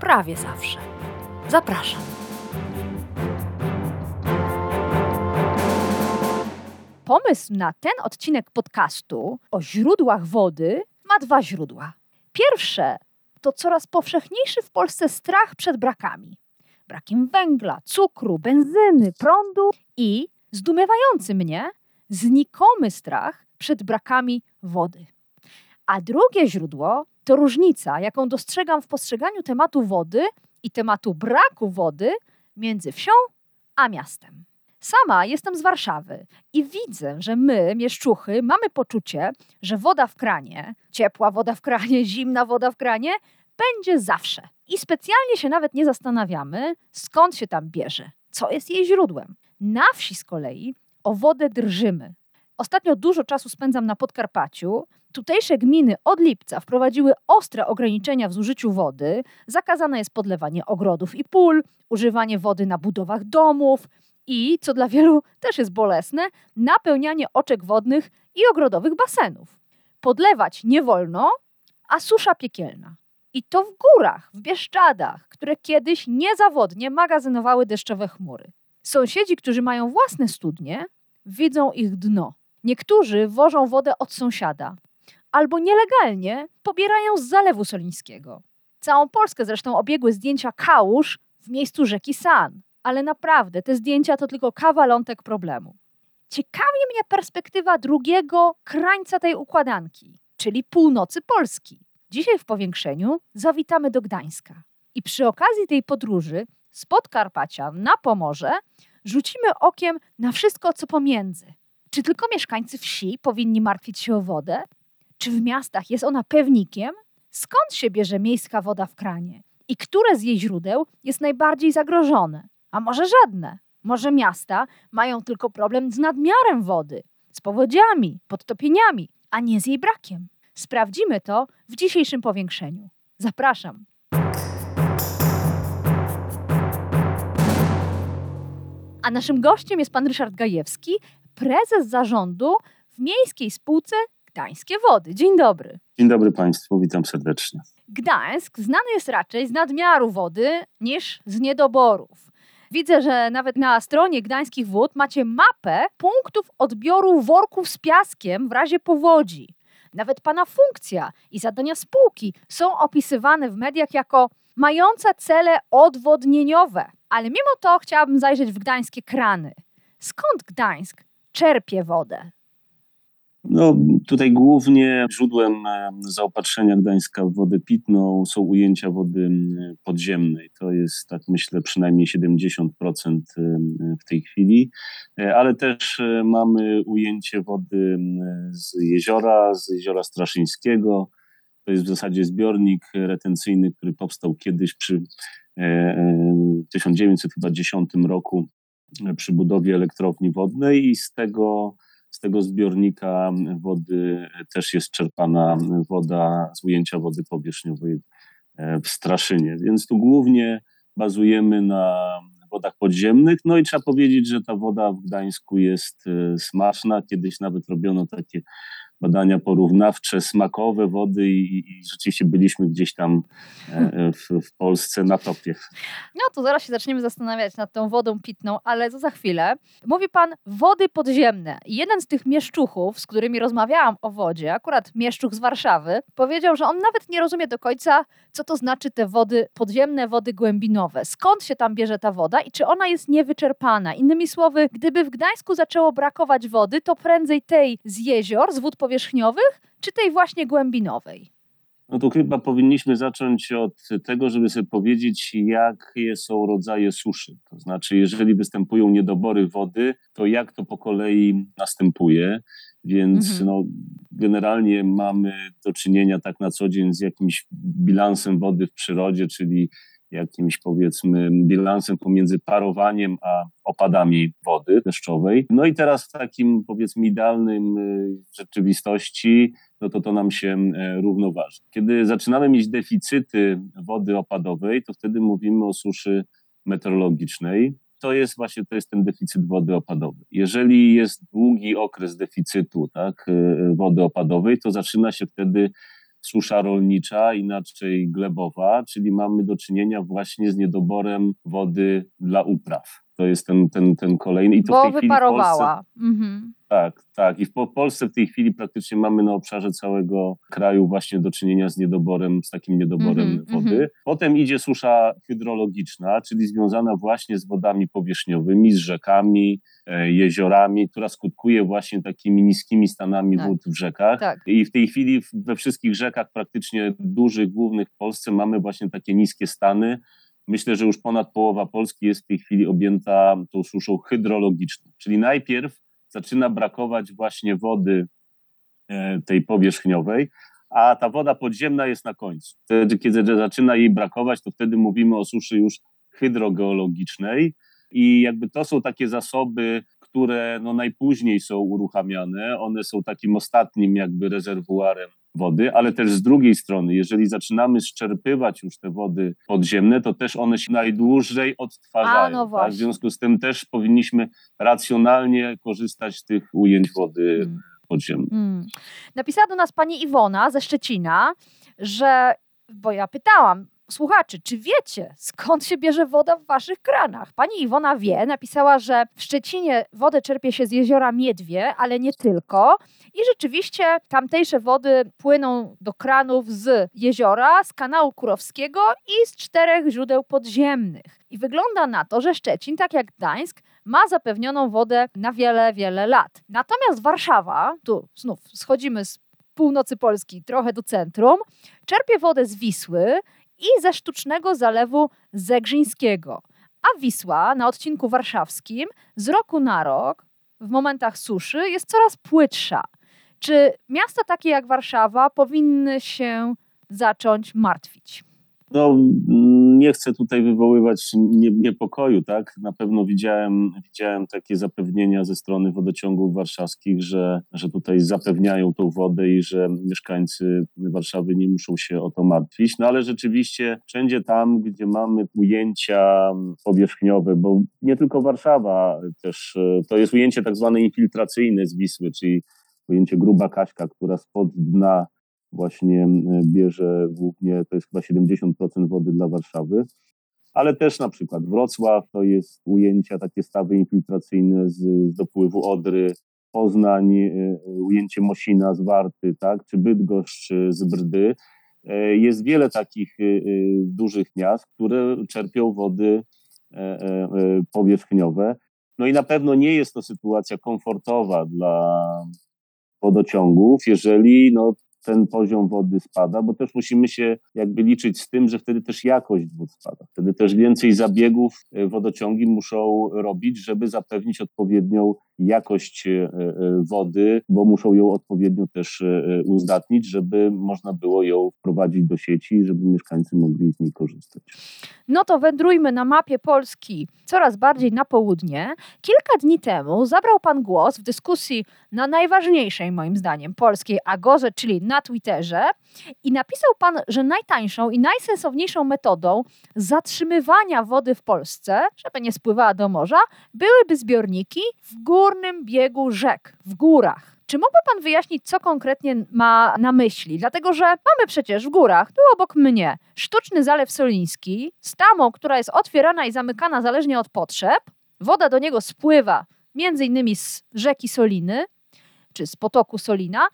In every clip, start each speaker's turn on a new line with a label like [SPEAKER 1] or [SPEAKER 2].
[SPEAKER 1] prawie zawsze. Zapraszam. Pomysł na ten odcinek podcastu o źródłach wody ma dwa źródła. Pierwsze to coraz powszechniejszy w Polsce strach przed brakami. Brakiem węgla, cukru, benzyny, prądu i zdumiewający mnie znikomy strach przed brakami wody. A drugie źródło to różnica, jaką dostrzegam w postrzeganiu tematu wody i tematu braku wody między wsią a miastem. Sama jestem z Warszawy i widzę, że my, mieszczuchy, mamy poczucie, że woda w kranie, ciepła woda w kranie, zimna woda w kranie, będzie zawsze. I specjalnie się nawet nie zastanawiamy, skąd się tam bierze, co jest jej źródłem. Na wsi z kolei o wodę drżymy. Ostatnio dużo czasu spędzam na Podkarpaciu. Tutejsze gminy od lipca wprowadziły ostre ograniczenia w zużyciu wody. Zakazane jest podlewanie ogrodów i pól, używanie wody na budowach domów i, co dla wielu też jest bolesne, napełnianie oczek wodnych i ogrodowych basenów. Podlewać nie wolno, a susza piekielna. I to w górach, w Bieszczadach, które kiedyś niezawodnie magazynowały deszczowe chmury. Sąsiedzi, którzy mają własne studnie, widzą ich dno. Niektórzy wożą wodę od sąsiada albo nielegalnie pobierają z zalewu solińskiego. Całą Polskę zresztą obiegły zdjęcia kałuż w miejscu rzeki San, ale naprawdę te zdjęcia to tylko kawalątek problemu. Ciekawi mnie perspektywa drugiego krańca tej układanki, czyli północy Polski. Dzisiaj w powiększeniu zawitamy do Gdańska. I przy okazji tej podróży z Podkarpacia na Pomorze rzucimy okiem na wszystko, co pomiędzy. Czy tylko mieszkańcy wsi powinni martwić się o wodę? Czy w miastach jest ona pewnikiem? Skąd się bierze miejska woda w kranie? I które z jej źródeł jest najbardziej zagrożone? A może żadne? Może miasta mają tylko problem z nadmiarem wody, z powodziami, podtopieniami, a nie z jej brakiem? Sprawdzimy to w dzisiejszym powiększeniu. Zapraszam. A naszym gościem jest pan Ryszard Gajewski, prezes zarządu w Miejskiej Spółce Gdańskie Wody. Dzień dobry.
[SPEAKER 2] Dzień dobry Państwu, witam serdecznie.
[SPEAKER 1] Gdańsk znany jest raczej z nadmiaru wody niż z niedoborów. Widzę, że nawet na stronie Gdańskich Wód macie mapę punktów odbioru worków z piaskiem w razie powodzi. Nawet pana funkcja i zadania spółki są opisywane w mediach jako mające cele odwodnieniowe. Ale mimo to chciałabym zajrzeć w gdańskie krany. Skąd Gdańsk czerpie wodę?
[SPEAKER 2] No, tutaj głównie źródłem e, zaopatrzenia Gdańska w wodę pitną są ujęcia wody podziemnej. To jest, tak myślę, przynajmniej 70% e, w tej chwili, e, ale też mamy ujęcie wody z jeziora, z jeziora Straszyńskiego. To jest w zasadzie zbiornik retencyjny, który powstał kiedyś przy 1910 roku przy budowie elektrowni wodnej i z tego z tego zbiornika wody też jest czerpana woda z ujęcia wody powierzchniowej e, w Straszynie. Więc tu głównie bazujemy na wodach podziemnych. No i trzeba powiedzieć, że ta woda w Gdańsku jest e, smaczna. Kiedyś nawet robiono takie badania porównawcze, smakowe wody i, i rzeczywiście byliśmy gdzieś tam e, w, w, Polsce na topie.
[SPEAKER 1] No to zaraz się zaczniemy zastanawiać nad tą wodą pitną, ale to za chwilę. Mówi pan wody podziemne. Jeden z tych mieszczuchów, z którymi rozmawiałam o wodzie, akurat mieszczuch z Warszawy, powiedział, że on nawet nie rozumie do końca, co to znaczy te wody podziemne, wody głębinowe. Skąd się tam bierze ta woda i czy ona jest niewyczerpana? Innymi słowy, gdyby w Gdańsku zaczęło brakować wody, to prędzej tej z jezior, z wód powierzchniowych, czy tej właśnie głębinowej?
[SPEAKER 2] No to chyba powinniśmy zacząć od tego, żeby sobie powiedzieć, jakie są rodzaje suszy. To znaczy, jeżeli występują niedobory wody, to jak to po kolei następuje. Więc mhm. no, generalnie mamy do czynienia tak na co dzień z jakimś bilansem wody w przyrodzie, czyli jakimś powiedzmy bilansem pomiędzy parowaniem a opadami wody deszczowej. No i teraz w takim powiedzmy idealnym y, rzeczywistości, no to to nam się e, równoważy. Kiedy zaczynamy mieć deficyty wody opadowej, to wtedy mówimy o suszy meteorologicznej. To jest właśnie to jest ten deficyt wody opadowej. Jeżeli jest długi okres deficytu tak, y, wody opadowej, to zaczyna się wtedy susza rolnicza, inaczej glebowa, czyli mamy do czynienia właśnie z niedoborem wody dla upraw. To jest ten, ten, ten kolejny. I to
[SPEAKER 1] Bo
[SPEAKER 2] w tej
[SPEAKER 1] wyparowała.
[SPEAKER 2] Polsce, mhm. Tak, tak. I w Polsce w tej chwili praktycznie mamy na obszarze całego kraju właśnie do czynienia z niedoborem, z takim niedoborem mm -hmm, wody. Mm -hmm. Potem idzie susza hydrologiczna, czyli związana właśnie z wodami powierzchniowymi, z rzekami, e, jeziorami, która skutkuje właśnie takimi niskimi stanami tak. wód w rzekach. Tak. I w tej chwili we wszystkich rzekach praktycznie dużych, głównych w Polsce mamy właśnie takie niskie stany. Myślę, że już ponad połowa Polski jest w tej chwili objęta tą suszą hydrologiczną. Czyli najpierw zaczyna brakować właśnie wody e, tej powierzchniowej, a ta woda podziemna jest na końcu. Wtedy, kiedy zaczyna jej brakować, to wtedy mówimy o suszy już hydrogeologicznej i jakby to są takie zasoby, które no najpóźniej są uruchamiane. One są takim ostatnim jakby rezerwuarem wody, ale też z drugiej strony, jeżeli zaczynamy szczerpywać już te wody podziemne, to też one się najdłużej odtwarzają. A, no tak? W związku z tym też powinniśmy racjonalnie korzystać z tych ujęć wody hmm. podziemnej. Hmm.
[SPEAKER 1] Napisała do nas pani Iwona ze Szczecina, że, bo ja pytałam, słuchaczy, czy wiecie, skąd się bierze woda w waszych kranach? Pani Iwona wie, napisała, że w Szczecinie wodę czerpie się z jeziora Miedwie, ale nie tylko. I rzeczywiście tamtejsze wody płyną do kranów z jeziora, z kanału Kurowskiego i z czterech źródeł podziemnych. I wygląda na to, że Szczecin, tak jak Gdańsk, ma zapewnioną wodę na wiele, wiele lat. Natomiast Warszawa, tu znów schodzimy z północy Polski trochę do centrum, czerpie wodę z Wisły i ze sztucznego zalewu Zegrzyńskiego. A Wisła na odcinku warszawskim z roku na rok w momentach suszy jest coraz płytsza. Czy miasta takie jak Warszawa powinny się zacząć martwić?
[SPEAKER 2] No, nie chcę tutaj wywoływać niepokoju, tak? Na pewno widziałem, widziałem takie zapewnienia ze strony wodociągów warszawskich, że, że tutaj zapewniają tą wodę i że mieszkańcy Warszawy nie muszą się o to martwić. No ale rzeczywiście wszędzie tam, gdzie mamy ujęcia powierzchniowe, bo nie tylko Warszawa też, to jest ujęcie tak zwane infiltracyjne z Wisły, czyli ujęcie gruba kaśka, która spod dna właśnie bierze głównie, to jest chyba 70% wody dla Warszawy, ale też na przykład Wrocław to jest ujęcia, takie stawy infiltracyjne z, z dopływu Odry, Poznań, e, e, ujęcie Mosina z Warty, tak, czy Bydgoszcz z Brdy. E, jest wiele takich dużych miast, które czerpią wody powierzchniowe. No i na pewno nie jest to sytuacja komfortowa dla wodociągów, jeżeli no, ten poziom wody spada, bo też musimy się jakby liczyć z tym, że wtedy też jakość wód spada. Wtedy też więcej zabiegów e, wodociągi muszą robić, żeby zapewnić odpowiednią jakość e, e, wody, bo muszą ją odpowiednio też uzdatnić, żeby można było ją wprowadzić do sieci, żeby mieszkańcy mogli z niej korzystać.
[SPEAKER 1] No to wędrujmy na mapie Polski coraz bardziej na południe. Kilka dni temu zabrał Pan głos w dyskusji na najważniejszej moim zdaniem polskiej Agorze, czyli na Twitterze i napisał Pan, że najtańszą i najsensowniejszą metodą zatrzymywania wody w Polsce, żeby nie spływała do morza, byłyby zbiorniki w górnym biegu rzek, w górach. Czy mógłby Pan wyjaśnić, co konkretnie ma na myśli? Dlatego, że mamy przecież w górach, tu obok mnie, sztuczny zalew soliński z tamą, która jest otwierana i zamykana zależnie od potrzeb. Woda do niego spływa między innymi z rzeki Soliny, czy z potoku Solina,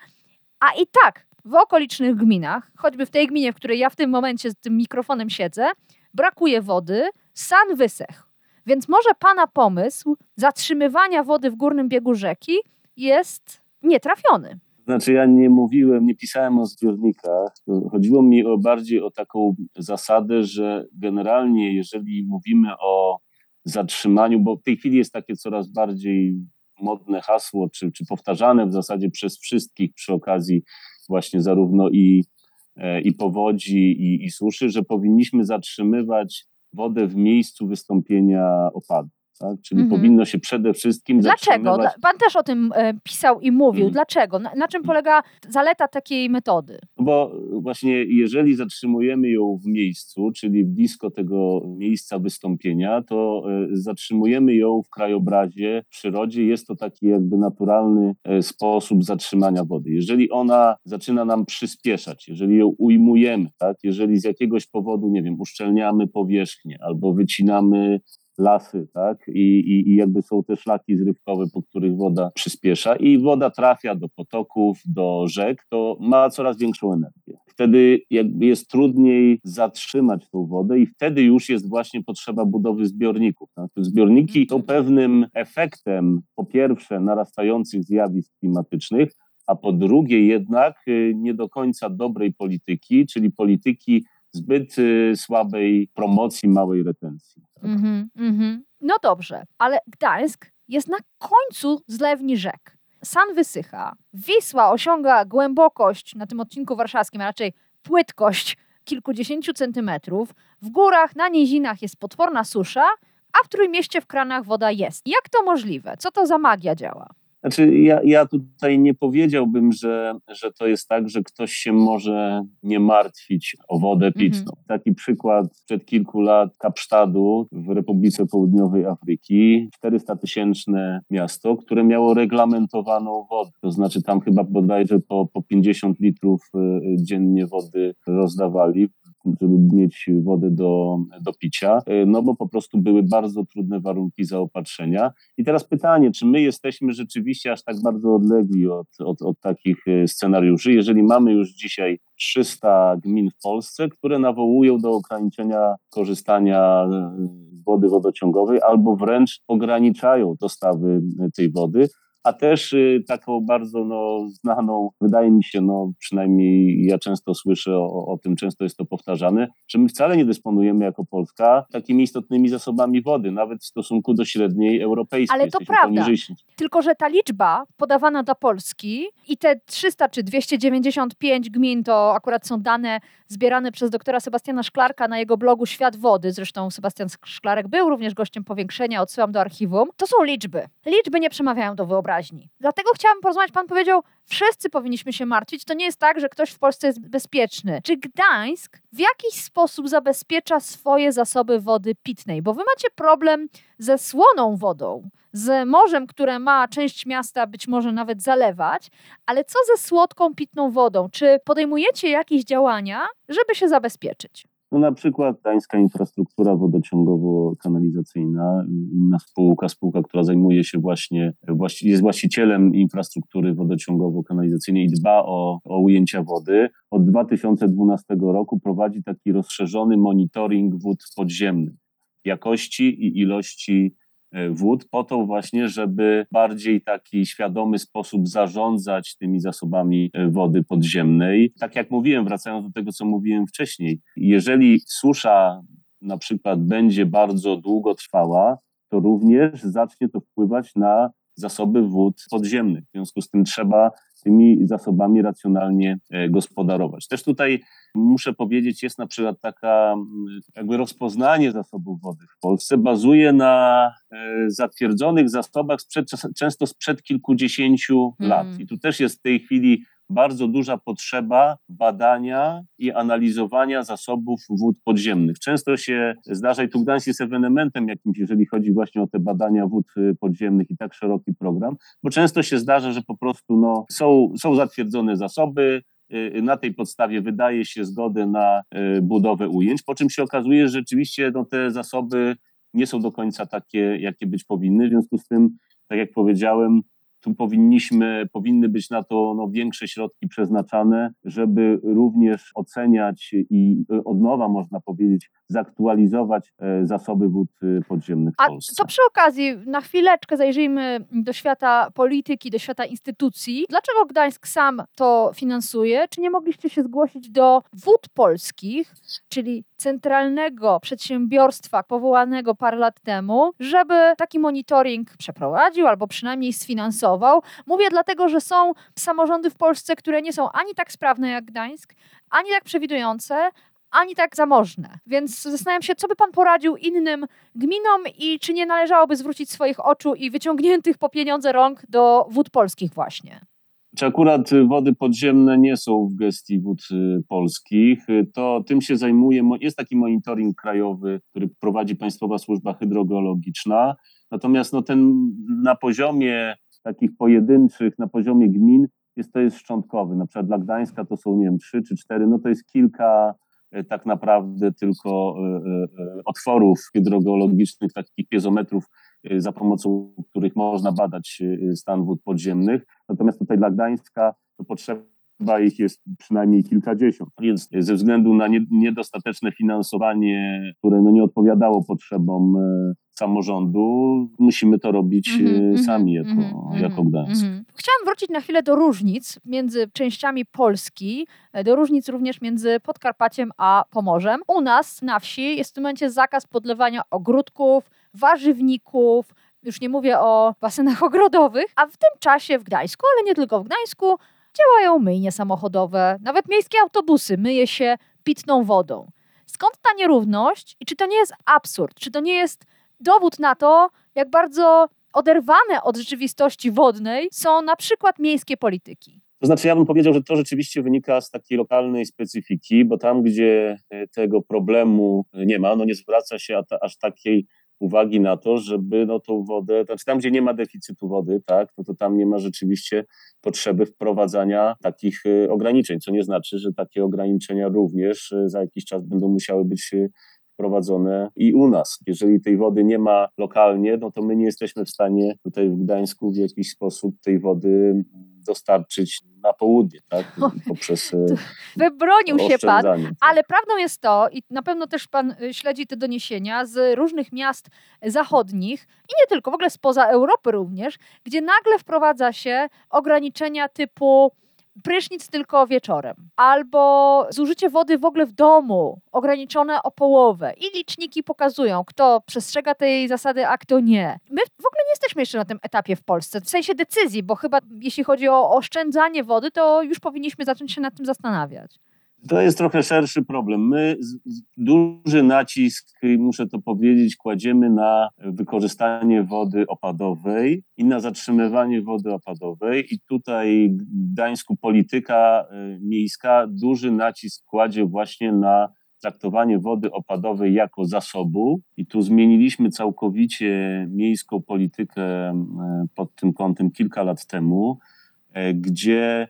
[SPEAKER 1] a i tak w okolicznych gminach, choćby w tej gminie, w której ja w tym momencie z tym mikrofonem siedzę, brakuje wody, san wysechł. Więc może Pana pomysł zatrzymywania wody w górnym biegu rzeki jest nietrafiony.
[SPEAKER 2] Znaczy ja nie mówiłem, nie pisałem o zbiornikach. Chodziło mi o bardziej o taką zasadę, że generalnie jeżeli mówimy o zatrzymaniu, bo w tej chwili jest takie coraz bardziej modne hasło, czy, czy powtarzane w zasadzie przez wszystkich przy okazji właśnie zarówno i e, i powodzi, i, i suszy, że powinniśmy zatrzymywać wodę w miejscu wystąpienia opadu. Tak? Czyli mhm. powinno się przede wszystkim.
[SPEAKER 1] Dlaczego? Pan też o tym e, pisał i mówił. Mhm. Dlaczego? Na, na, czym polega zaleta takiej metody?
[SPEAKER 2] Bo właśnie, jeżeli zatrzymujemy ją w miejscu, czyli blisko tego miejsca wystąpienia, to e, zatrzymujemy ją w krajobrazie, w przyrodzie. Jest to taki jakby naturalny e, sposób zatrzymania wody. Jeżeli ona zaczyna nam przyspieszać, jeżeli ją ujmujemy, tak? jeżeli z jakiegoś powodu, nie wiem, uszczelniamy powierzchnię albo wycinamy lasy, tak? I, i, I jakby są te szlaki zrywkowe, po których woda przyspiesza i woda trafia do potoków, do rzek, to ma coraz większą energię. Wtedy jakby jest trudniej zatrzymać tą wodę i wtedy już jest właśnie potrzeba budowy zbiorników. Tak? Zbiorniki są pewnym efektem, po pierwsze, narastających zjawisk klimatycznych, a po drugie jednak y, nie do końca dobrej polityki, czyli polityki zbyt y, słabej promocji małej retencji. Mm-hmm,
[SPEAKER 1] mm-hmm. No dobrze, ale Gdańsk jest na końcu zlewni rzek. San wysycha, Wisła osiąga głębokość na tym odcinku warszawskim, a raczej płytkość kilkudziesięciu centymetrów, w górach, na nizinach jest potworna susza, a w Trójmieście w kranach woda jest. Jak to możliwe? Co to za magia działa?
[SPEAKER 2] Znaczy, ja, ja tutaj nie powiedziałbym, że, że to jest tak, że ktoś się może nie martwić o wodę mhm. pitną. Mhm. Taki przykład sprzed kilku lat Kapsztadu w Republice Południowej Afryki. 400 tysięczne miasto, które miało reglamentowaną wodę. To znaczy tam chyba bodajże po, po 50 litrów y, dziennie wody rozdawali żeby mieć wodę do, do picia, e, no bo po prostu były bardzo trudne warunki zaopatrzenia. I teraz pytanie, czy my jesteśmy rzeczywiście aż tak bardzo odlegli od, od, od takich e, scenariuszy, jeżeli mamy już dzisiaj 300 gmin w Polsce, które nawołują do ograniczenia korzystania z e, wody wodociągowej albo wręcz ograniczają dostawy tej wody, a też y, taką bardzo no, znaną, wydaje mi się, no, przynajmniej ja często słyszę o, o, tym, często jest to powtarzane, że my wcale nie dysponujemy jako Polska takimi istotnymi zasobami wody, nawet w stosunku do średniej europejskiej.
[SPEAKER 1] Ale to prawda, tylko że ta liczba podawana dla Polski i te 300 czy 295 gmin to akurat są dane zbierane przez doktora Sebastiana Szklarka na jego blogu Świat Wody, zresztą Sebastian Szklarek był również gościem powiększenia, odsyłam do archiwum. To są liczby. Liczby nie przemawiają do wyobraźni Dlatego chciałabym porozmawiać, pan powiedział, wszyscy powinniśmy się martwić. To nie jest tak, że ktoś w Polsce jest bezpieczny. Czy Gdańsk w jakiś sposób zabezpiecza swoje zasoby wody pitnej? Bo wy macie problem ze słoną wodą, z morzem, które ma część miasta być może nawet zalewać, ale co ze słodką pitną wodą? Czy podejmujecie jakieś działania, żeby się zabezpieczyć?
[SPEAKER 2] No na przykład Gdańska Infrastruktura Wodociągowo-Kanalizacyjna, inna spółka, spółka, która zajmuje się właśnie, jest właścicielem infrastruktury wodociągowo-kanalizacyjnej i dba o, o ujęcia wody. Od 2012 roku prowadzi taki rozszerzony monitoring wód podziemnych, jakości i ilości wód, po to właśnie, żeby bardziej taki świadomy sposób zarządzać tymi zasobami e, wody podziemnej. Tak jak mówiłem, wracając do tego, co mówiłem wcześniej, jeżeli susza na przykład będzie bardzo długo trwała, to również zacznie to wpływać na zasoby wód podziemnych. W związku z tym trzeba tymi zasobami racjonalnie e, gospodarować. Też tutaj muszę powiedzieć, jest na przykład taka mm, jakby rozpoznanie zasobów wody w Polsce bazuje na e, zatwierdzonych zasobach sprzed, często sprzed kilkudziesięciu hmm. lat. I tu też jest w tej chwili bardzo duża potrzeba badania i analizowania zasobów wód podziemnych. Często się zdarza, i tu Gdańsk jest ewenementem jakimś, jeżeli chodzi właśnie o te badania wód y, podziemnych i tak szeroki program, bo często się zdarza, że po prostu no, są, są zatwierdzone zasoby, y, na tej podstawie wydaje się zgodę na y, budowę ujęć, po czym się okazuje, że rzeczywiście no, te zasoby nie są do końca takie, jakie być powinny. W związku z tym, tak jak powiedziałem, tu powinniśmy, powinny być na to no, większe środki przeznaczane, żeby również oceniać i e, od nowa, można powiedzieć, zaktualizować e, zasoby wód e, podziemnych
[SPEAKER 1] A to przy okazji, na chwileczkę zajrzyjmy do świata polityki, do świata instytucji. Dlaczego Gdańsk sam to finansuje? Czy nie mogliście się zgłosić do wód polskich, czyli centralnego przedsiębiorstwa powołanego parę lat temu, żeby taki monitoring przeprowadził albo przynajmniej sfinansował? Mówię dlatego, że są samorządy w Polsce, które nie są ani tak sprawne jak Gdańsk, ani tak przewidujące, ani tak zamożne. Więc zastanawiam się, co by pan poradził innym gminom i czy nie należałoby zwrócić swoich oczu i wyciągniętych po pieniądze rąk do wód polskich właśnie.
[SPEAKER 2] Czy akurat wody podziemne nie są w gestii wód y, polskich? To tym się zajmuje, jest taki monitoring krajowy, który prowadzi Państwowa Służba Hydrogeologiczna. Natomiast no, ten na poziomie takich pojedynczych, na poziomie gmin jest to jest szczątkowy. Na przykład dla Gdańska to są, nie wiem, trzy czy cztery, no to jest kilka E, tak naprawdę tylko e, e, otworów hydrogeologicznych, takich piezometrów, za pomocą których można badać stan wód podziemnych. Natomiast tutaj dla Gdańska to potrzeba ich jest przynajmniej kilkadziesiąt. Więc ze względu na niedostateczne finansowanie, które no nie odpowiadało potrzebom samorządu, musimy to robić mm -hmm, sami jako, mm -hmm, jako Gdańsk. Mm -hmm.
[SPEAKER 1] Chciałam wrócić na chwilę do różnic między częściami Polski, e, do różnic również między Podkarpaciem a Pomorzem. U nas na wsi jest w tym momencie zakaz podlewania ogródków, warzywników, już nie mówię o basenach ogrodowych, a w tym czasie w Gdańsku, ale nie tylko w Gdańsku, działają myjnie samochodowe, nawet miejskie autobusy myje się pitną wodą. Skąd ta nierówność i czy to nie jest absurd? Czy to nie jest dowód na to, jak bardzo oderwane od rzeczywistości wodnej są na przykład miejskie polityki.
[SPEAKER 2] To znaczy, ja bym powiedział, że to rzeczywiście wynika z takiej lokalnej specyfiki, bo tam, gdzie e, tego problemu nie ma, no nie zwraca się aż takiej uwagi na to, żeby no, tą wodę, znaczy tam, gdzie nie ma deficytu wody, tak, no to tam nie ma rzeczywiście potrzeby wprowadzania takich e, ograniczeń, co nie znaczy, że takie ograniczenia również e, za jakiś czas będą musiały być wprowadzone i u nas. Jeżeli tej wody nie ma lokalnie, no to my nie jesteśmy w stanie tutaj w Gdańsku w jakiś sposób tej wody dostarczyć na południe, tak?
[SPEAKER 1] Poprzez e, Wybronił się pan, tak. ale prawdą jest to, i na pewno też pan e, śledzi te doniesienia z różnych miast zachodnich i nie tylko, w ogóle spoza Europy również, gdzie nagle wprowadza się ograniczenia typu prysznic tylko wieczorem, albo zużycie wody w ogóle w domu ograniczone o połowę i liczniki pokazują, kto przestrzega tej zasady, a kto nie. My w ogóle nie jesteśmy jeszcze na tym etapie w Polsce, w sensie decyzji, bo chyba jeśli chodzi o oszczędzanie wody, to już powinniśmy zacząć się nad tym zastanawiać.
[SPEAKER 2] To jest trochę szerszy problem. My duży nacisk, muszę to powiedzieć, kładziemy na wykorzystanie wody opadowej i na zatrzymywanie wody opadowej. I tutaj w Gdańsku polityka y, miejska duży nacisk kładzie właśnie na traktowanie wody opadowej jako zasobu. I tu zmieniliśmy całkowicie miejską politykę y, pod tym kątem kilka lat temu, y, gdzie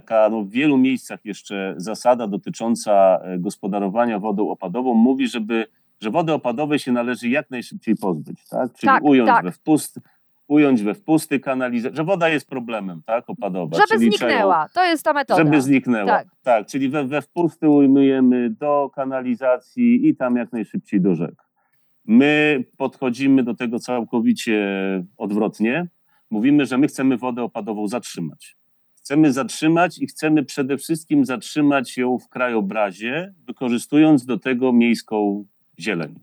[SPEAKER 2] taka no, w wielu miejscach jeszcze zasada dotycząca e, gospodarowania wodą opadową mówi, żeby, że wody opadowej się należy jak najszybciej pozbyć, tak? Czyli tak, ująć, tak. We wpust, ująć we wpusty kanalizację, że woda jest problemem, tak, opadowa.
[SPEAKER 1] Żeby zniknęła, to jest ta metoda.
[SPEAKER 2] Żeby zniknęła, tak, tak czyli we, we wpusty ujmujemy do kanalizacji i tam jak najszybciej do rzek. My podchodzimy do tego całkowicie odwrotnie. Mówimy, że my chcemy wodę opadową zatrzymać. Chcemy zatrzymać i chcemy przede wszystkim zatrzymać ją w krajobrazie, wykorzystując do tego miejską zieleń.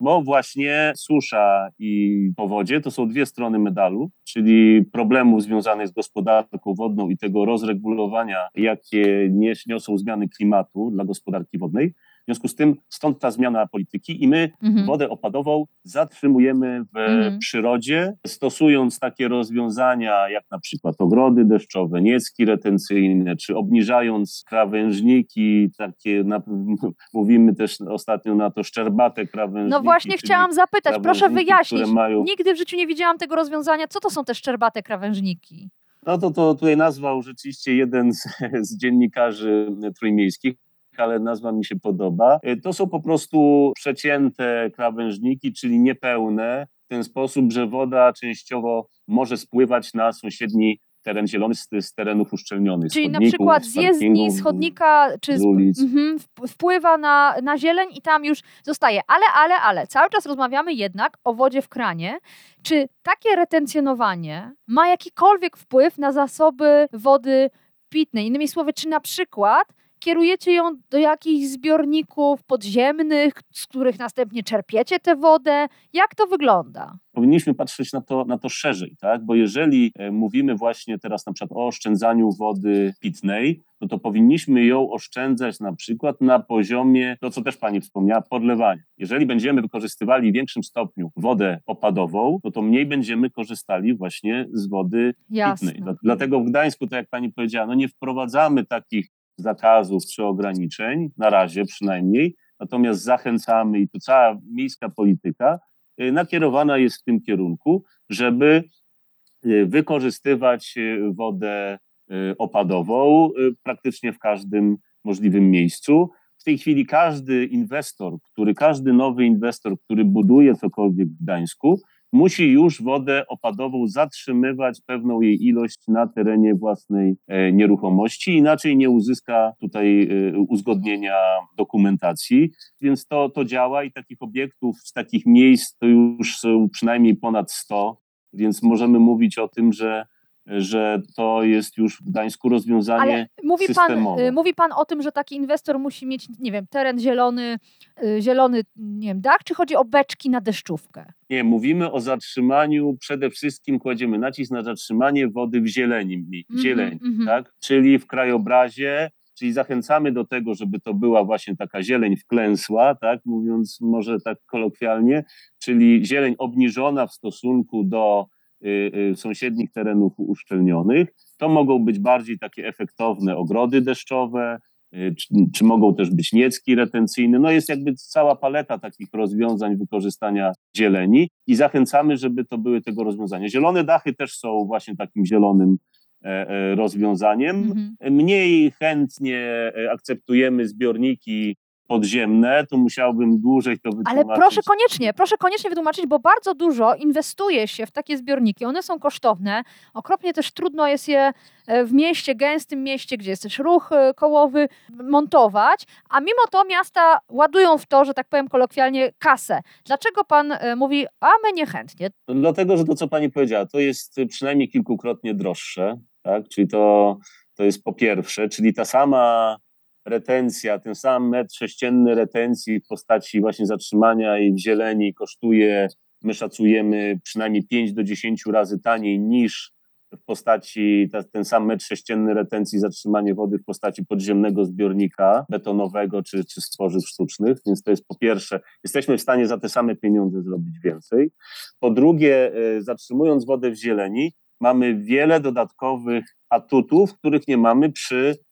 [SPEAKER 2] Bo właśnie susza i powodzie to są dwie strony medalu, czyli problemów związanych z gospodarką wodną i tego rozregulowania, jakie niosą zmiany klimatu dla gospodarki wodnej. W związku z tym stąd ta zmiana polityki i my mhm. wodę opadową zatrzymujemy w mhm. przyrodzie, stosując takie rozwiązania jak na przykład ogrody deszczowe, niecki retencyjne, czy obniżając krawężniki, takie na, mówimy też ostatnio na to szczerbate krawężniki.
[SPEAKER 1] No właśnie chciałam zapytać, proszę wyjaśnić. Mają... Nigdy w życiu nie widziałam tego rozwiązania. Co to są te szczerbate krawężniki?
[SPEAKER 2] No to, to tutaj nazwał rzeczywiście jeden z, z dziennikarzy trójmiejskich ale nazwa mi się podoba. E, to są po prostu przecięte krawężniki, czyli niepełne, w ten sposób, że woda częściowo może spływać na sąsiedni teren zielony z, z terenów uszczelnionych.
[SPEAKER 1] Czyli na przykład z jezdni, z chodnika, czy z, mhm, wpływa na, na zieleń i tam już zostaje. Ale, ale, ale, cały czas rozmawiamy jednak o wodzie w kranie. Czy takie retencjonowanie ma jakikolwiek wpływ na zasoby wody pitnej? Innymi słowy, czy na przykład kierujecie ją do jakichś zbiorników podziemnych, z których następnie czerpiecie tę wodę? Jak to wygląda?
[SPEAKER 2] Powinniśmy patrzeć na to, na to szerzej, tak? bo jeżeli e, mówimy właśnie teraz na przykład o oszczędzaniu wody pitnej, no to powinniśmy ją oszczędzać na przykład na poziomie, to co też Pani wspomniała, podlewania. Jeżeli będziemy wykorzystywali w większym stopniu wodę opadową, no to mniej będziemy korzystali właśnie z wody
[SPEAKER 1] Jasne.
[SPEAKER 2] pitnej. Dlatego w Gdańsku, tak jak Pani powiedziała, no nie wprowadzamy takich zakazów czy ograniczeń, na razie przynajmniej, natomiast zachęcamy i to cała miejska polityka y, nakierowana jest w tym kierunku, żeby y, wykorzystywać y, wodę opadową praktycznie w każdym możliwym miejscu. W tej chwili każdy inwestor, który, każdy nowy inwestor, który buduje cokolwiek w Gdańsku, musi już wodę opadową zatrzymywać pewną jej ilość na terenie własnej e, nieruchomości, inaczej nie uzyska tutaj e, uzgodnienia dokumentacji. Więc to, to działa i takich obiektów z takich miejsc to już są przynajmniej ponad 100, więc możemy mówić o tym, że że to jest już w Gdańsku rozwiązanie Ale
[SPEAKER 1] mówi
[SPEAKER 2] systemowe.
[SPEAKER 1] Pan, mówi Pan o tym, że taki inwestor musi mieć, nie wiem, teren zielony, y, zielony nie wiem, dach, czy chodzi o beczki na deszczówkę?
[SPEAKER 2] Nie, mówimy o zatrzymaniu, przede wszystkim kładziemy nacisk na zatrzymanie wody w zieleni, mhm, zieleni mm -hmm. tak? czyli w krajobrazie, czyli zachęcamy do tego, żeby to była właśnie taka zieleń wklęsła, tak? mówiąc może tak kolokwialnie, czyli zieleń obniżona w stosunku do Y, y, sąsiednich terenów uszczelnionych. To mogą być bardziej takie efektowne ogrody deszczowe, y, czy, czy, mogą też być niecki retencyjne. No jest jakby cała paleta takich rozwiązań wykorzystania zieleni i zachęcamy, żeby to były tego rozwiązania. Zielone dachy też są właśnie takim zielonym e, e, rozwiązaniem. Mhm. Mniej chętnie e, akceptujemy zbiorniki podziemne, to musiałbym dłużej to wytłumaczyć.
[SPEAKER 1] Ale proszę koniecznie, proszę koniecznie wytłumaczyć, bo bardzo dużo inwestuje się w takie zbiorniki. One są kosztowne. Okropnie też trudno jest je e, w mieście, gęstym mieście, gdzie jest też ruch e, kołowy, montować, a mimo to miasta ładują w to, że tak powiem kolokwialnie, kasę. Dlaczego pan e, mówi, a my niechętnie?
[SPEAKER 2] Dlatego, że to, co pani powiedziała, to jest przynajmniej kilkukrotnie droższe, tak? Czyli to, to jest po pierwsze, czyli ta sama retencja, ten sam metr sześcienny retencji w postaci właśnie zatrzymania i w zieleni kosztuje, my szacujemy przynajmniej 5 do 10 razy taniej niż w postaci, ta, ten sam metr sześcienny retencji, zatrzymanie wody w postaci podziemnego zbiornika betonowego czy, czy stworzyw sztucznych. Więc to jest po pierwsze, jesteśmy w stanie za te same pieniądze zrobić więcej. Po drugie, y, zatrzymując wodę w zieleni, mamy wiele dodatkowych atutów, których nie mamy przy E, e,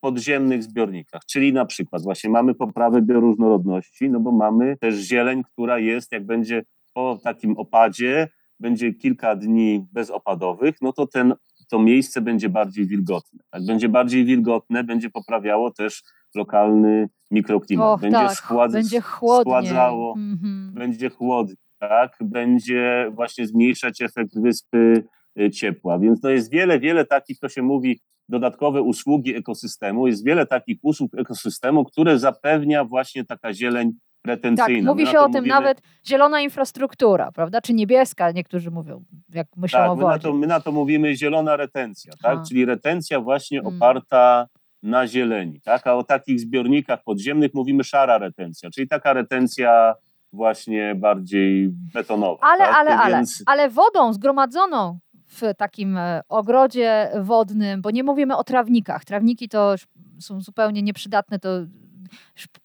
[SPEAKER 2] podziemnych zbiornikach. Czyli na przykład właśnie mamy poprawę bioróżnorodności, no bo mamy też zieleń, która jest, jak będzie po takim opadzie, będzie kilka dni bezopadowych, no to ten, to miejsce będzie bardziej wilgotne. Jak będzie bardziej wilgotne, będzie poprawiało też lokalny mikroklimat.
[SPEAKER 1] Och,
[SPEAKER 2] będzie,
[SPEAKER 1] tak,
[SPEAKER 2] schładz,
[SPEAKER 1] będzie schładzało,
[SPEAKER 2] mm-hmm. będzie chłodnie, tak? będzie właśnie zmniejszać efekt wyspy ciepła. Więc to jest wiele, wiele takich, to się mówi, dodatkowe usługi ekosystemu. Jest wiele takich usług ekosystemu, które zapewnia właśnie taka zieleń retencyjna.
[SPEAKER 1] Tak, mówi się o tym mówimy... nawet zielona infrastruktura, prawda? Czy niebieska, niektórzy mówią, jak myślą
[SPEAKER 2] tak,
[SPEAKER 1] o wodzie.
[SPEAKER 2] My na, to, my na to mówimy zielona retencja, tak? Czyli retencja właśnie hmm. oparta na zieleni, tak? A o takich zbiornikach podziemnych mówimy szara retencja, czyli taka retencja właśnie bardziej betonowa.
[SPEAKER 1] Ale, tak? ale, ale, Więc... ale wodą zgromadzoną w takim e, ogrodzie wodnym, bo nie mówimy o trawnikach. Trawniki to są zupełnie nieprzydatne, to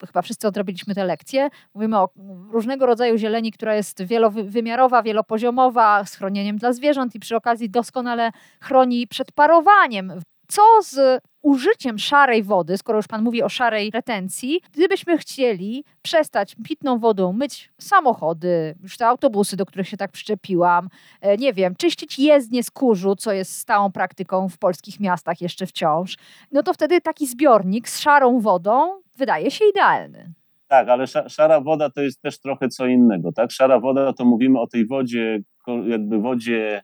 [SPEAKER 1] chyba wszyscy odrobiliśmy te lekcje. Mówimy o różnego rodzaju zieleni, która jest wielowymiarowa, wielopoziomowa, schronieniem dla zwierząt i przy okazji doskonale chroni przed parowaniem co z użyciem szarej wody, skoro już Pan mówi o szarej retencji, gdybyśmy chcieli przestać pitną wodą myć samochody, już te autobusy, do których się tak przyczepiłam, e, nie wiem, czyścić jezdnie z kurzu, co jest stałą praktyką w polskich miastach jeszcze wciąż, no to wtedy taki zbiornik z szarą wodą wydaje się idealny.
[SPEAKER 2] Tak, ale szara woda to jest też trochę co innego, tak? Szara woda to mówimy o tej wodzie, jakby wodzie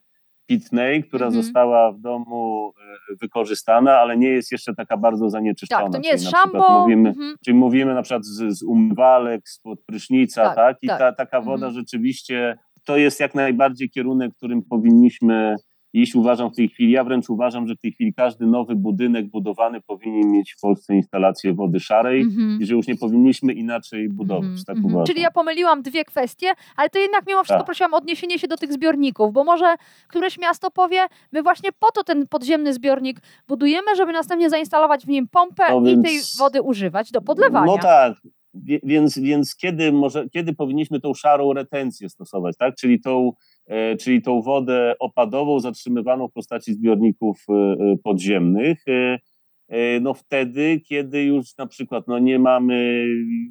[SPEAKER 2] pitnej, która mhm. została w domu e, wykorzystana, ale nie jest jeszcze taka bardzo zanieczyszczona.
[SPEAKER 1] Tak, to nie jest szambo.
[SPEAKER 2] Mówimy, mhm. Czyli mówimy na przykład z, z umywalek, spod prysznica, tak? tak? I tak. Ta, taka woda mhm. rzeczywiście to jest jak najbardziej kierunek, którym powinniśmy iść. Uważam w tej chwili, ja wręcz uważam, że w tej chwili każdy nowy budynek budowany powinien mieć w Polsce instalację wody szarej
[SPEAKER 1] Mhm.
[SPEAKER 2] i że już nie powinniśmy inaczej budować.
[SPEAKER 1] Mhm,
[SPEAKER 2] tak
[SPEAKER 1] mhm.
[SPEAKER 2] uważam.
[SPEAKER 1] Czyli ja pomyliłam dwie kwestie, ale to jednak mimo wszystko
[SPEAKER 2] Tak.
[SPEAKER 1] prosiłam o odniesienie się do tych zbiorników, bo może któreś miasto powie, my właśnie po to ten podziemny zbiornik budujemy, żeby następnie zainstalować w nim pompę
[SPEAKER 2] No
[SPEAKER 1] i
[SPEAKER 2] więc-
[SPEAKER 1] tej wody używać do podlewania.
[SPEAKER 2] No tak, więc, więc kiedy, może, kiedy powinniśmy tą szarą retencję stosować, tak? czyli, tą, czyli tą wodę opadową zatrzymywaną w postaci zbiorników e, e, podziemnych. E, e, no wtedy, kiedy już na przykład no nie mamy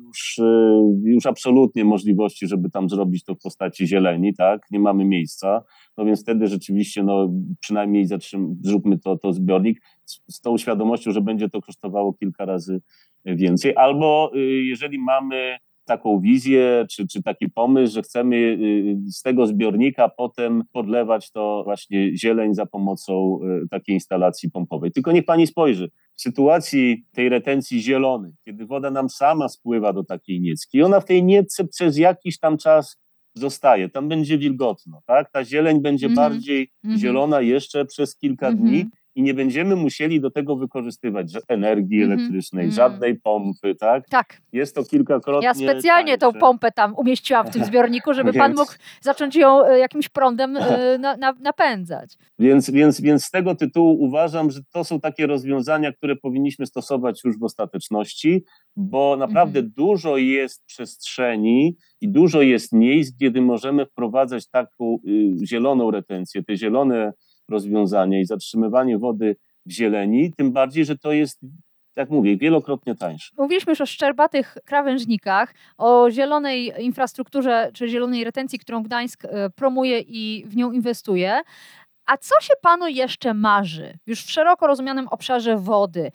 [SPEAKER 2] już, e, już absolutnie możliwości, żeby tam zrobić to w postaci zieleni, tak? nie mamy miejsca, no więc wtedy rzeczywiście no, przynajmniej zatrzym- zróbmy to, to zbiornik z, z tą świadomością, że będzie to kosztowało kilka razy więcej. Albo y, jeżeli mamy taką wizję, czy, czy taki pomysł, że chcemy y, z tego zbiornika potem podlewać to właśnie zieleń za pomocą y, takiej instalacji pompowej. Tylko niech pani spojrzy, w sytuacji tej retencji zielonej, kiedy woda nam sama spływa do takiej niecki, ona w tej niecce przez jakiś tam czas zostaje, tam będzie wilgotno, tak? Ta zieleń będzie
[SPEAKER 1] Mhm.
[SPEAKER 2] bardziej
[SPEAKER 1] Mhm.
[SPEAKER 2] zielona jeszcze przez kilka
[SPEAKER 1] Mhm.
[SPEAKER 2] dni i nie będziemy musieli do tego wykorzystywać energii
[SPEAKER 1] Mhm.
[SPEAKER 2] elektrycznej,
[SPEAKER 1] Mhm.
[SPEAKER 2] żadnej pompy, tak?
[SPEAKER 1] Tak,
[SPEAKER 2] Jest to kilkakrotnie
[SPEAKER 1] ja specjalnie tą
[SPEAKER 2] tańsze.
[SPEAKER 1] pompę tam umieściłam w tym zbiorniku, żeby pan
[SPEAKER 2] Więc-
[SPEAKER 1] mógł zacząć ją e, jakimś prądem e, na, na, napędzać.
[SPEAKER 2] Więc, więc, więc z tego tytułu uważam, że to są takie rozwiązania, które powinniśmy stosować już w ostateczności, bo naprawdę
[SPEAKER 1] Mhm.
[SPEAKER 2] dużo jest przestrzeni i dużo jest miejsc, kiedy możemy wprowadzać taką y, zieloną retencję, te zielone rozwiązania i zatrzymywanie wody w zieleni, tym bardziej, że to jest, jak mówię, wielokrotnie tańsze.
[SPEAKER 1] Mówiliśmy już o szczerbatych krawężnikach, o zielonej infrastrukturze, czy zielonej retencji, którą Gdańsk e, promuje i w nią inwestuje. A co się panu jeszcze marzy, już w szeroko rozumianym obszarze wody?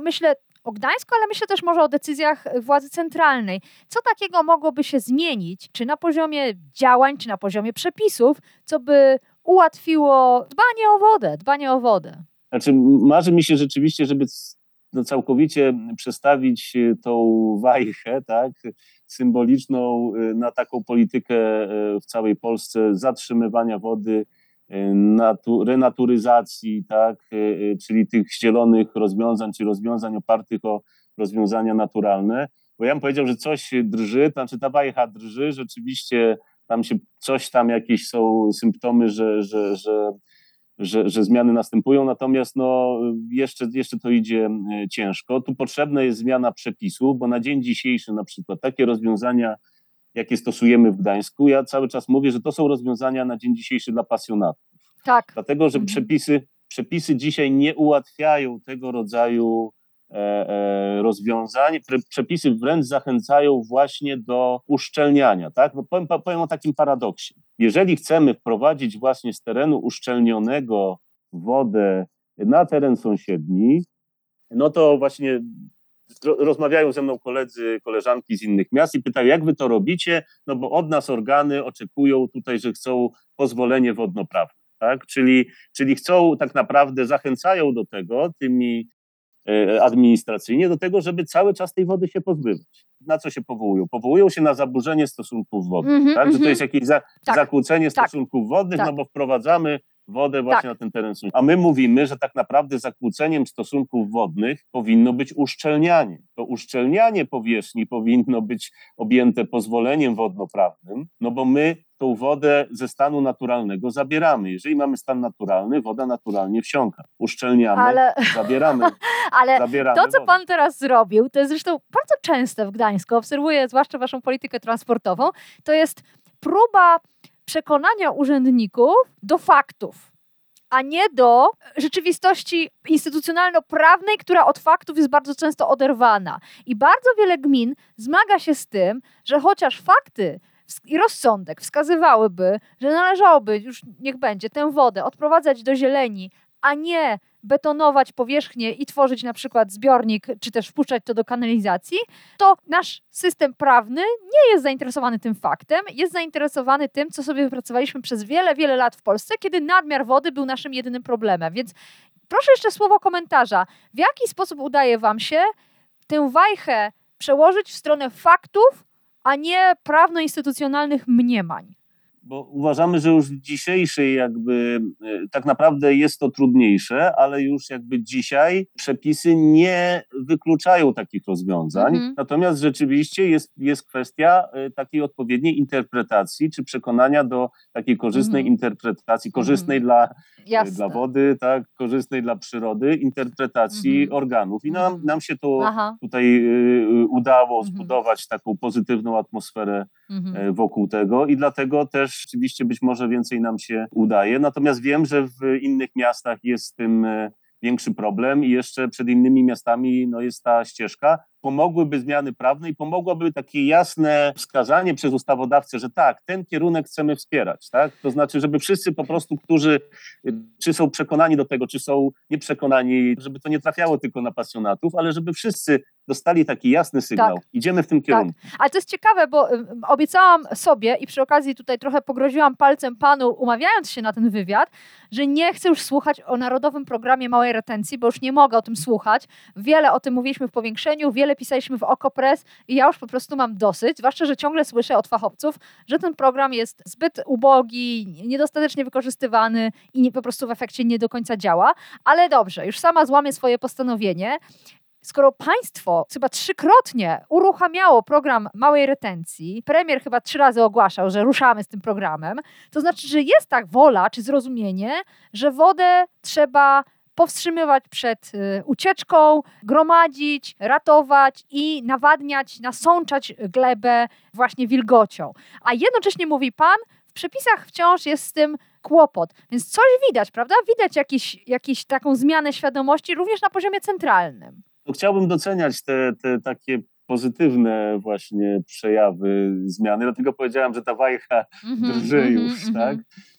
[SPEAKER 1] Myślę o Gdańsku, ale myślę też może o decyzjach władzy centralnej. Co takiego mogłoby się zmienić, czy na poziomie działań, czy na poziomie przepisów, co by ułatwiło dbanie o wodę, dbanie o wodę?
[SPEAKER 2] Znaczy, marzy mi się rzeczywiście, żeby no, całkowicie przestawić y, tą wajchę, tak, symboliczną y, na taką politykę y, w całej Polsce zatrzymywania wody, natu, renaturyzacji, tak, czyli tych zielonych rozwiązań, czy rozwiązań opartych o rozwiązania naturalne. Bo ja bym powiedział, że coś drży, to znaczy ta wajcha drży, rzeczywiście tam się coś tam jakieś są symptomy, że, że, że że, że zmiany następują, natomiast no, jeszcze, jeszcze to idzie e, ciężko. Tu potrzebna jest zmiana przepisów, bo na dzień dzisiejszy na przykład takie rozwiązania, jakie stosujemy w Gdańsku, ja cały czas mówię, że to są rozwiązania na dzień dzisiejszy dla pasjonatów,
[SPEAKER 1] Tak.
[SPEAKER 2] dlatego że
[SPEAKER 1] Mhm.
[SPEAKER 2] przepisy, przepisy dzisiaj nie ułatwiają tego rodzaju rozwiązań. Pre, przepisy wręcz zachęcają właśnie do uszczelniania. Tak? No powiem, powiem o takim paradoksie. Jeżeli chcemy wprowadzić właśnie z terenu uszczelnionego wodę na teren sąsiedni, no to właśnie ro- rozmawiają ze mną koledzy, koleżanki z innych miast i pytają, jak wy to robicie, no bo od nas organy oczekują tutaj, że chcą pozwolenie wodnoprawne, tak? Czyli, czyli chcą tak naprawdę, zachęcają do tego tymi e, administracyjnie, do tego, żeby cały czas tej wody się pozbywać. Na co się powołują? Powołują się na zaburzenie stosunków wodnych,
[SPEAKER 1] Mhm,
[SPEAKER 2] tak? Że to
[SPEAKER 1] mhm.
[SPEAKER 2] jest jakieś za,
[SPEAKER 1] Tak,
[SPEAKER 2] zakłócenie
[SPEAKER 1] tak,
[SPEAKER 2] stosunków wodnych,
[SPEAKER 1] tak.
[SPEAKER 2] no bo wprowadzamy wodę właśnie
[SPEAKER 1] Tak.
[SPEAKER 2] na ten teren. A my mówimy, że tak naprawdę zakłóceniem stosunków wodnych powinno być uszczelnianie. To uszczelnianie powierzchni powinno być objęte pozwoleniem wodnoprawnym, no bo my tą wodę ze stanu naturalnego zabieramy. Jeżeli mamy stan naturalny, woda naturalnie wsiąka. Uszczelniamy,
[SPEAKER 1] Ale,
[SPEAKER 2] zabieramy,
[SPEAKER 1] ale
[SPEAKER 2] zabieramy
[SPEAKER 1] to, co
[SPEAKER 2] wodę.
[SPEAKER 1] pan teraz zrobił, to jest zresztą bardzo częste w Gdańsku, obserwuję zwłaszcza waszą politykę transportową, to jest próba przekonania urzędników do faktów, a nie do rzeczywistości instytucjonalno-prawnej, która od faktów jest bardzo często oderwana. I bardzo wiele gmin zmaga się z tym, że chociaż fakty i rozsądek wskazywałyby, że należałoby, już niech będzie, tę wodę odprowadzać do zieleni, a nie betonować powierzchnię i tworzyć na przykład zbiornik, czy też wpuszczać to do kanalizacji, to nasz system prawny nie jest zainteresowany tym faktem, jest zainteresowany tym, co sobie wypracowaliśmy przez wiele, wiele lat w Polsce, kiedy nadmiar wody był naszym jedynym problemem. Więc proszę jeszcze słowo komentarza. W jaki sposób udaje Wam się tę wajchę przełożyć w stronę faktów, a nie prawno-instytucjonalnych mniemań?
[SPEAKER 2] Bo uważamy, że już w dzisiejszej jakby e, tak naprawdę jest to trudniejsze, ale już jakby dzisiaj przepisy nie wykluczają takich rozwiązań. Mhm. Natomiast rzeczywiście jest, jest kwestia e, takiej odpowiedniej interpretacji czy przekonania do takiej korzystnej mhm. interpretacji, korzystnej mhm. dla, e, dla wody, tak, korzystnej dla przyrody, interpretacji mhm. organów. I nam, mhm. nam się to Aha. tutaj udało mhm. zbudować taką pozytywną atmosferę wokół tego i dlatego też rzeczywiście być może więcej nam się udaje. Natomiast wiem, że w innych miastach jest z tym e, większy problem i jeszcze przed innymi miastami no, jest ta ścieżka pomogłyby zmiany prawne i pomogłoby takie jasne wskazanie przez ustawodawcę, że tak, ten kierunek chcemy wspierać. Tak? To znaczy, żeby wszyscy po prostu, którzy czy są przekonani do tego, czy są nieprzekonani, żeby to nie trafiało tylko na pasjonatów, ale żeby wszyscy dostali taki jasny sygnał. Tak. Idziemy w tym tak. kierunku.
[SPEAKER 1] Tak. Ale to jest ciekawe, bo obiecałam sobie i przy okazji tutaj trochę pogroziłam palcem panu, umawiając się na ten wywiad, że nie chcę już słuchać o Narodowym Programie Małej Retencji, bo już nie mogę o tym słuchać. Wiele o tym mówiliśmy w powiększeniu, wiele pisaliśmy w Okopres i ja już po prostu mam dosyć, zwłaszcza, że ciągle słyszę od fachowców, że ten program jest zbyt ubogi, niedostatecznie wykorzystywany i nie, po prostu w efekcie nie do końca działa. Ale dobrze, już sama złamię swoje postanowienie skoro państwo chyba trzykrotnie uruchamiało program małej retencji, premier chyba trzy razy ogłaszał, że ruszamy z tym programem, to znaczy, że jest tak wola czy zrozumienie, że wodę trzeba powstrzymywać przed y, ucieczką, gromadzić, ratować i nawadniać, nasączać glebę właśnie wilgocią. A jednocześnie mówi pan, w przepisach wciąż jest z tym kłopot. Więc coś widać, prawda? Widać jakiś, jakiś taką zmianę świadomości również na poziomie centralnym.
[SPEAKER 2] Chciałbym doceniać te, te takie pozytywne właśnie przejawy zmiany, dlatego powiedziałem, że ta wajcha mm -hmm, drży mm -hmm, już, mm -hmm. tak?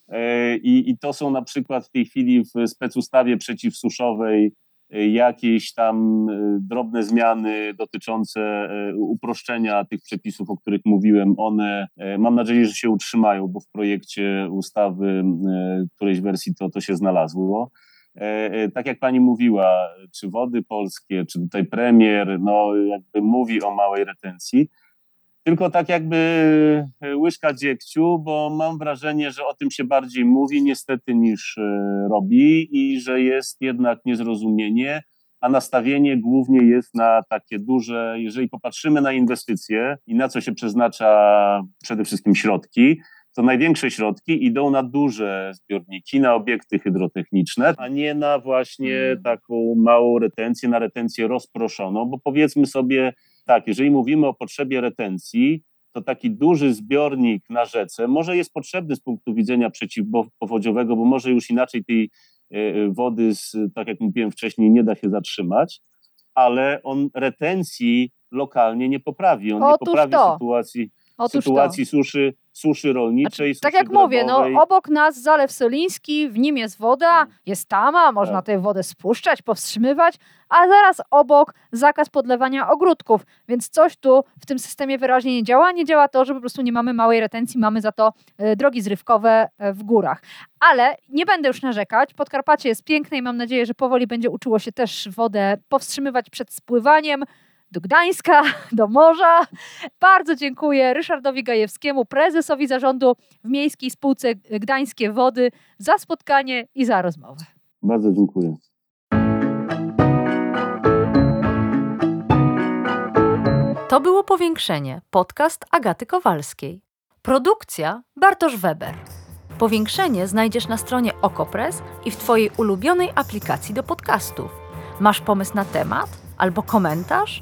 [SPEAKER 2] E, I, I to są na przykład w tej chwili w specustawie przeciwsuszowej e, jakieś tam e, drobne zmiany dotyczące uproszczenia tych przepisów, o których mówiłem. One mam nadzieję, że się utrzymają, bo w projekcie ustawy którejś wersji to, to się znalazło. Tak jak pani mówiła, czy wody polskie, czy tutaj premier, no jakby mówi o małej retencji, tylko tak jakby e, łyżka dziegciu, bo mam wrażenie, że o tym się bardziej mówi niestety niż e, robi i że jest jednak niezrozumienie, a nastawienie głównie jest na takie duże, jeżeli popatrzymy na inwestycje i na co się przeznacza przede wszystkim środki, to największe środki idą na duże zbiorniki, na obiekty hydrotechniczne, a nie na właśnie hmm. taką małą retencję, na retencję rozproszoną, bo powiedzmy sobie, tak, jeżeli mówimy o potrzebie retencji, to taki duży zbiornik na rzece może jest potrzebny z punktu widzenia przeciwpowodziowego, bo może już inaczej tej e, wody, z, tak jak mówiłem wcześniej, nie da się zatrzymać, ale on retencji lokalnie nie poprawi. On Otóż nie poprawi to. sytuacji, sytuacji suszy suszy rolniczej. Znaczy,
[SPEAKER 1] tak jak mówię, no, obok nas Zalew Soliński, w nim jest woda, jest tama, można tak. tę wodę spuszczać, powstrzymywać, a zaraz obok zakaz podlewania ogródków, więc coś tu w tym systemie wyraźnie nie działa. Nie działa to, że po prostu nie mamy małej retencji, mamy za to y, drogi zrywkowe y, w górach. Ale nie będę już narzekać. Podkarpacie jest piękne i mam nadzieję, że powoli będzie uczyło się też wodę powstrzymywać przed spływaniem do Gdańska, do morza. Bardzo dziękuję Ryszardowi Gajewskiemu, prezesowi zarządu w Miejskiej Spółce Gdańskie Wody za spotkanie i za rozmowę.
[SPEAKER 2] Bardzo dziękuję.
[SPEAKER 1] To było Powiększenie, podcast Agaty Kowalskiej. Produkcja Bartosz Weber. Powiększenie znajdziesz na stronie Okopres i w Twojej ulubionej aplikacji do podcastów. Masz pomysł na temat albo komentarz?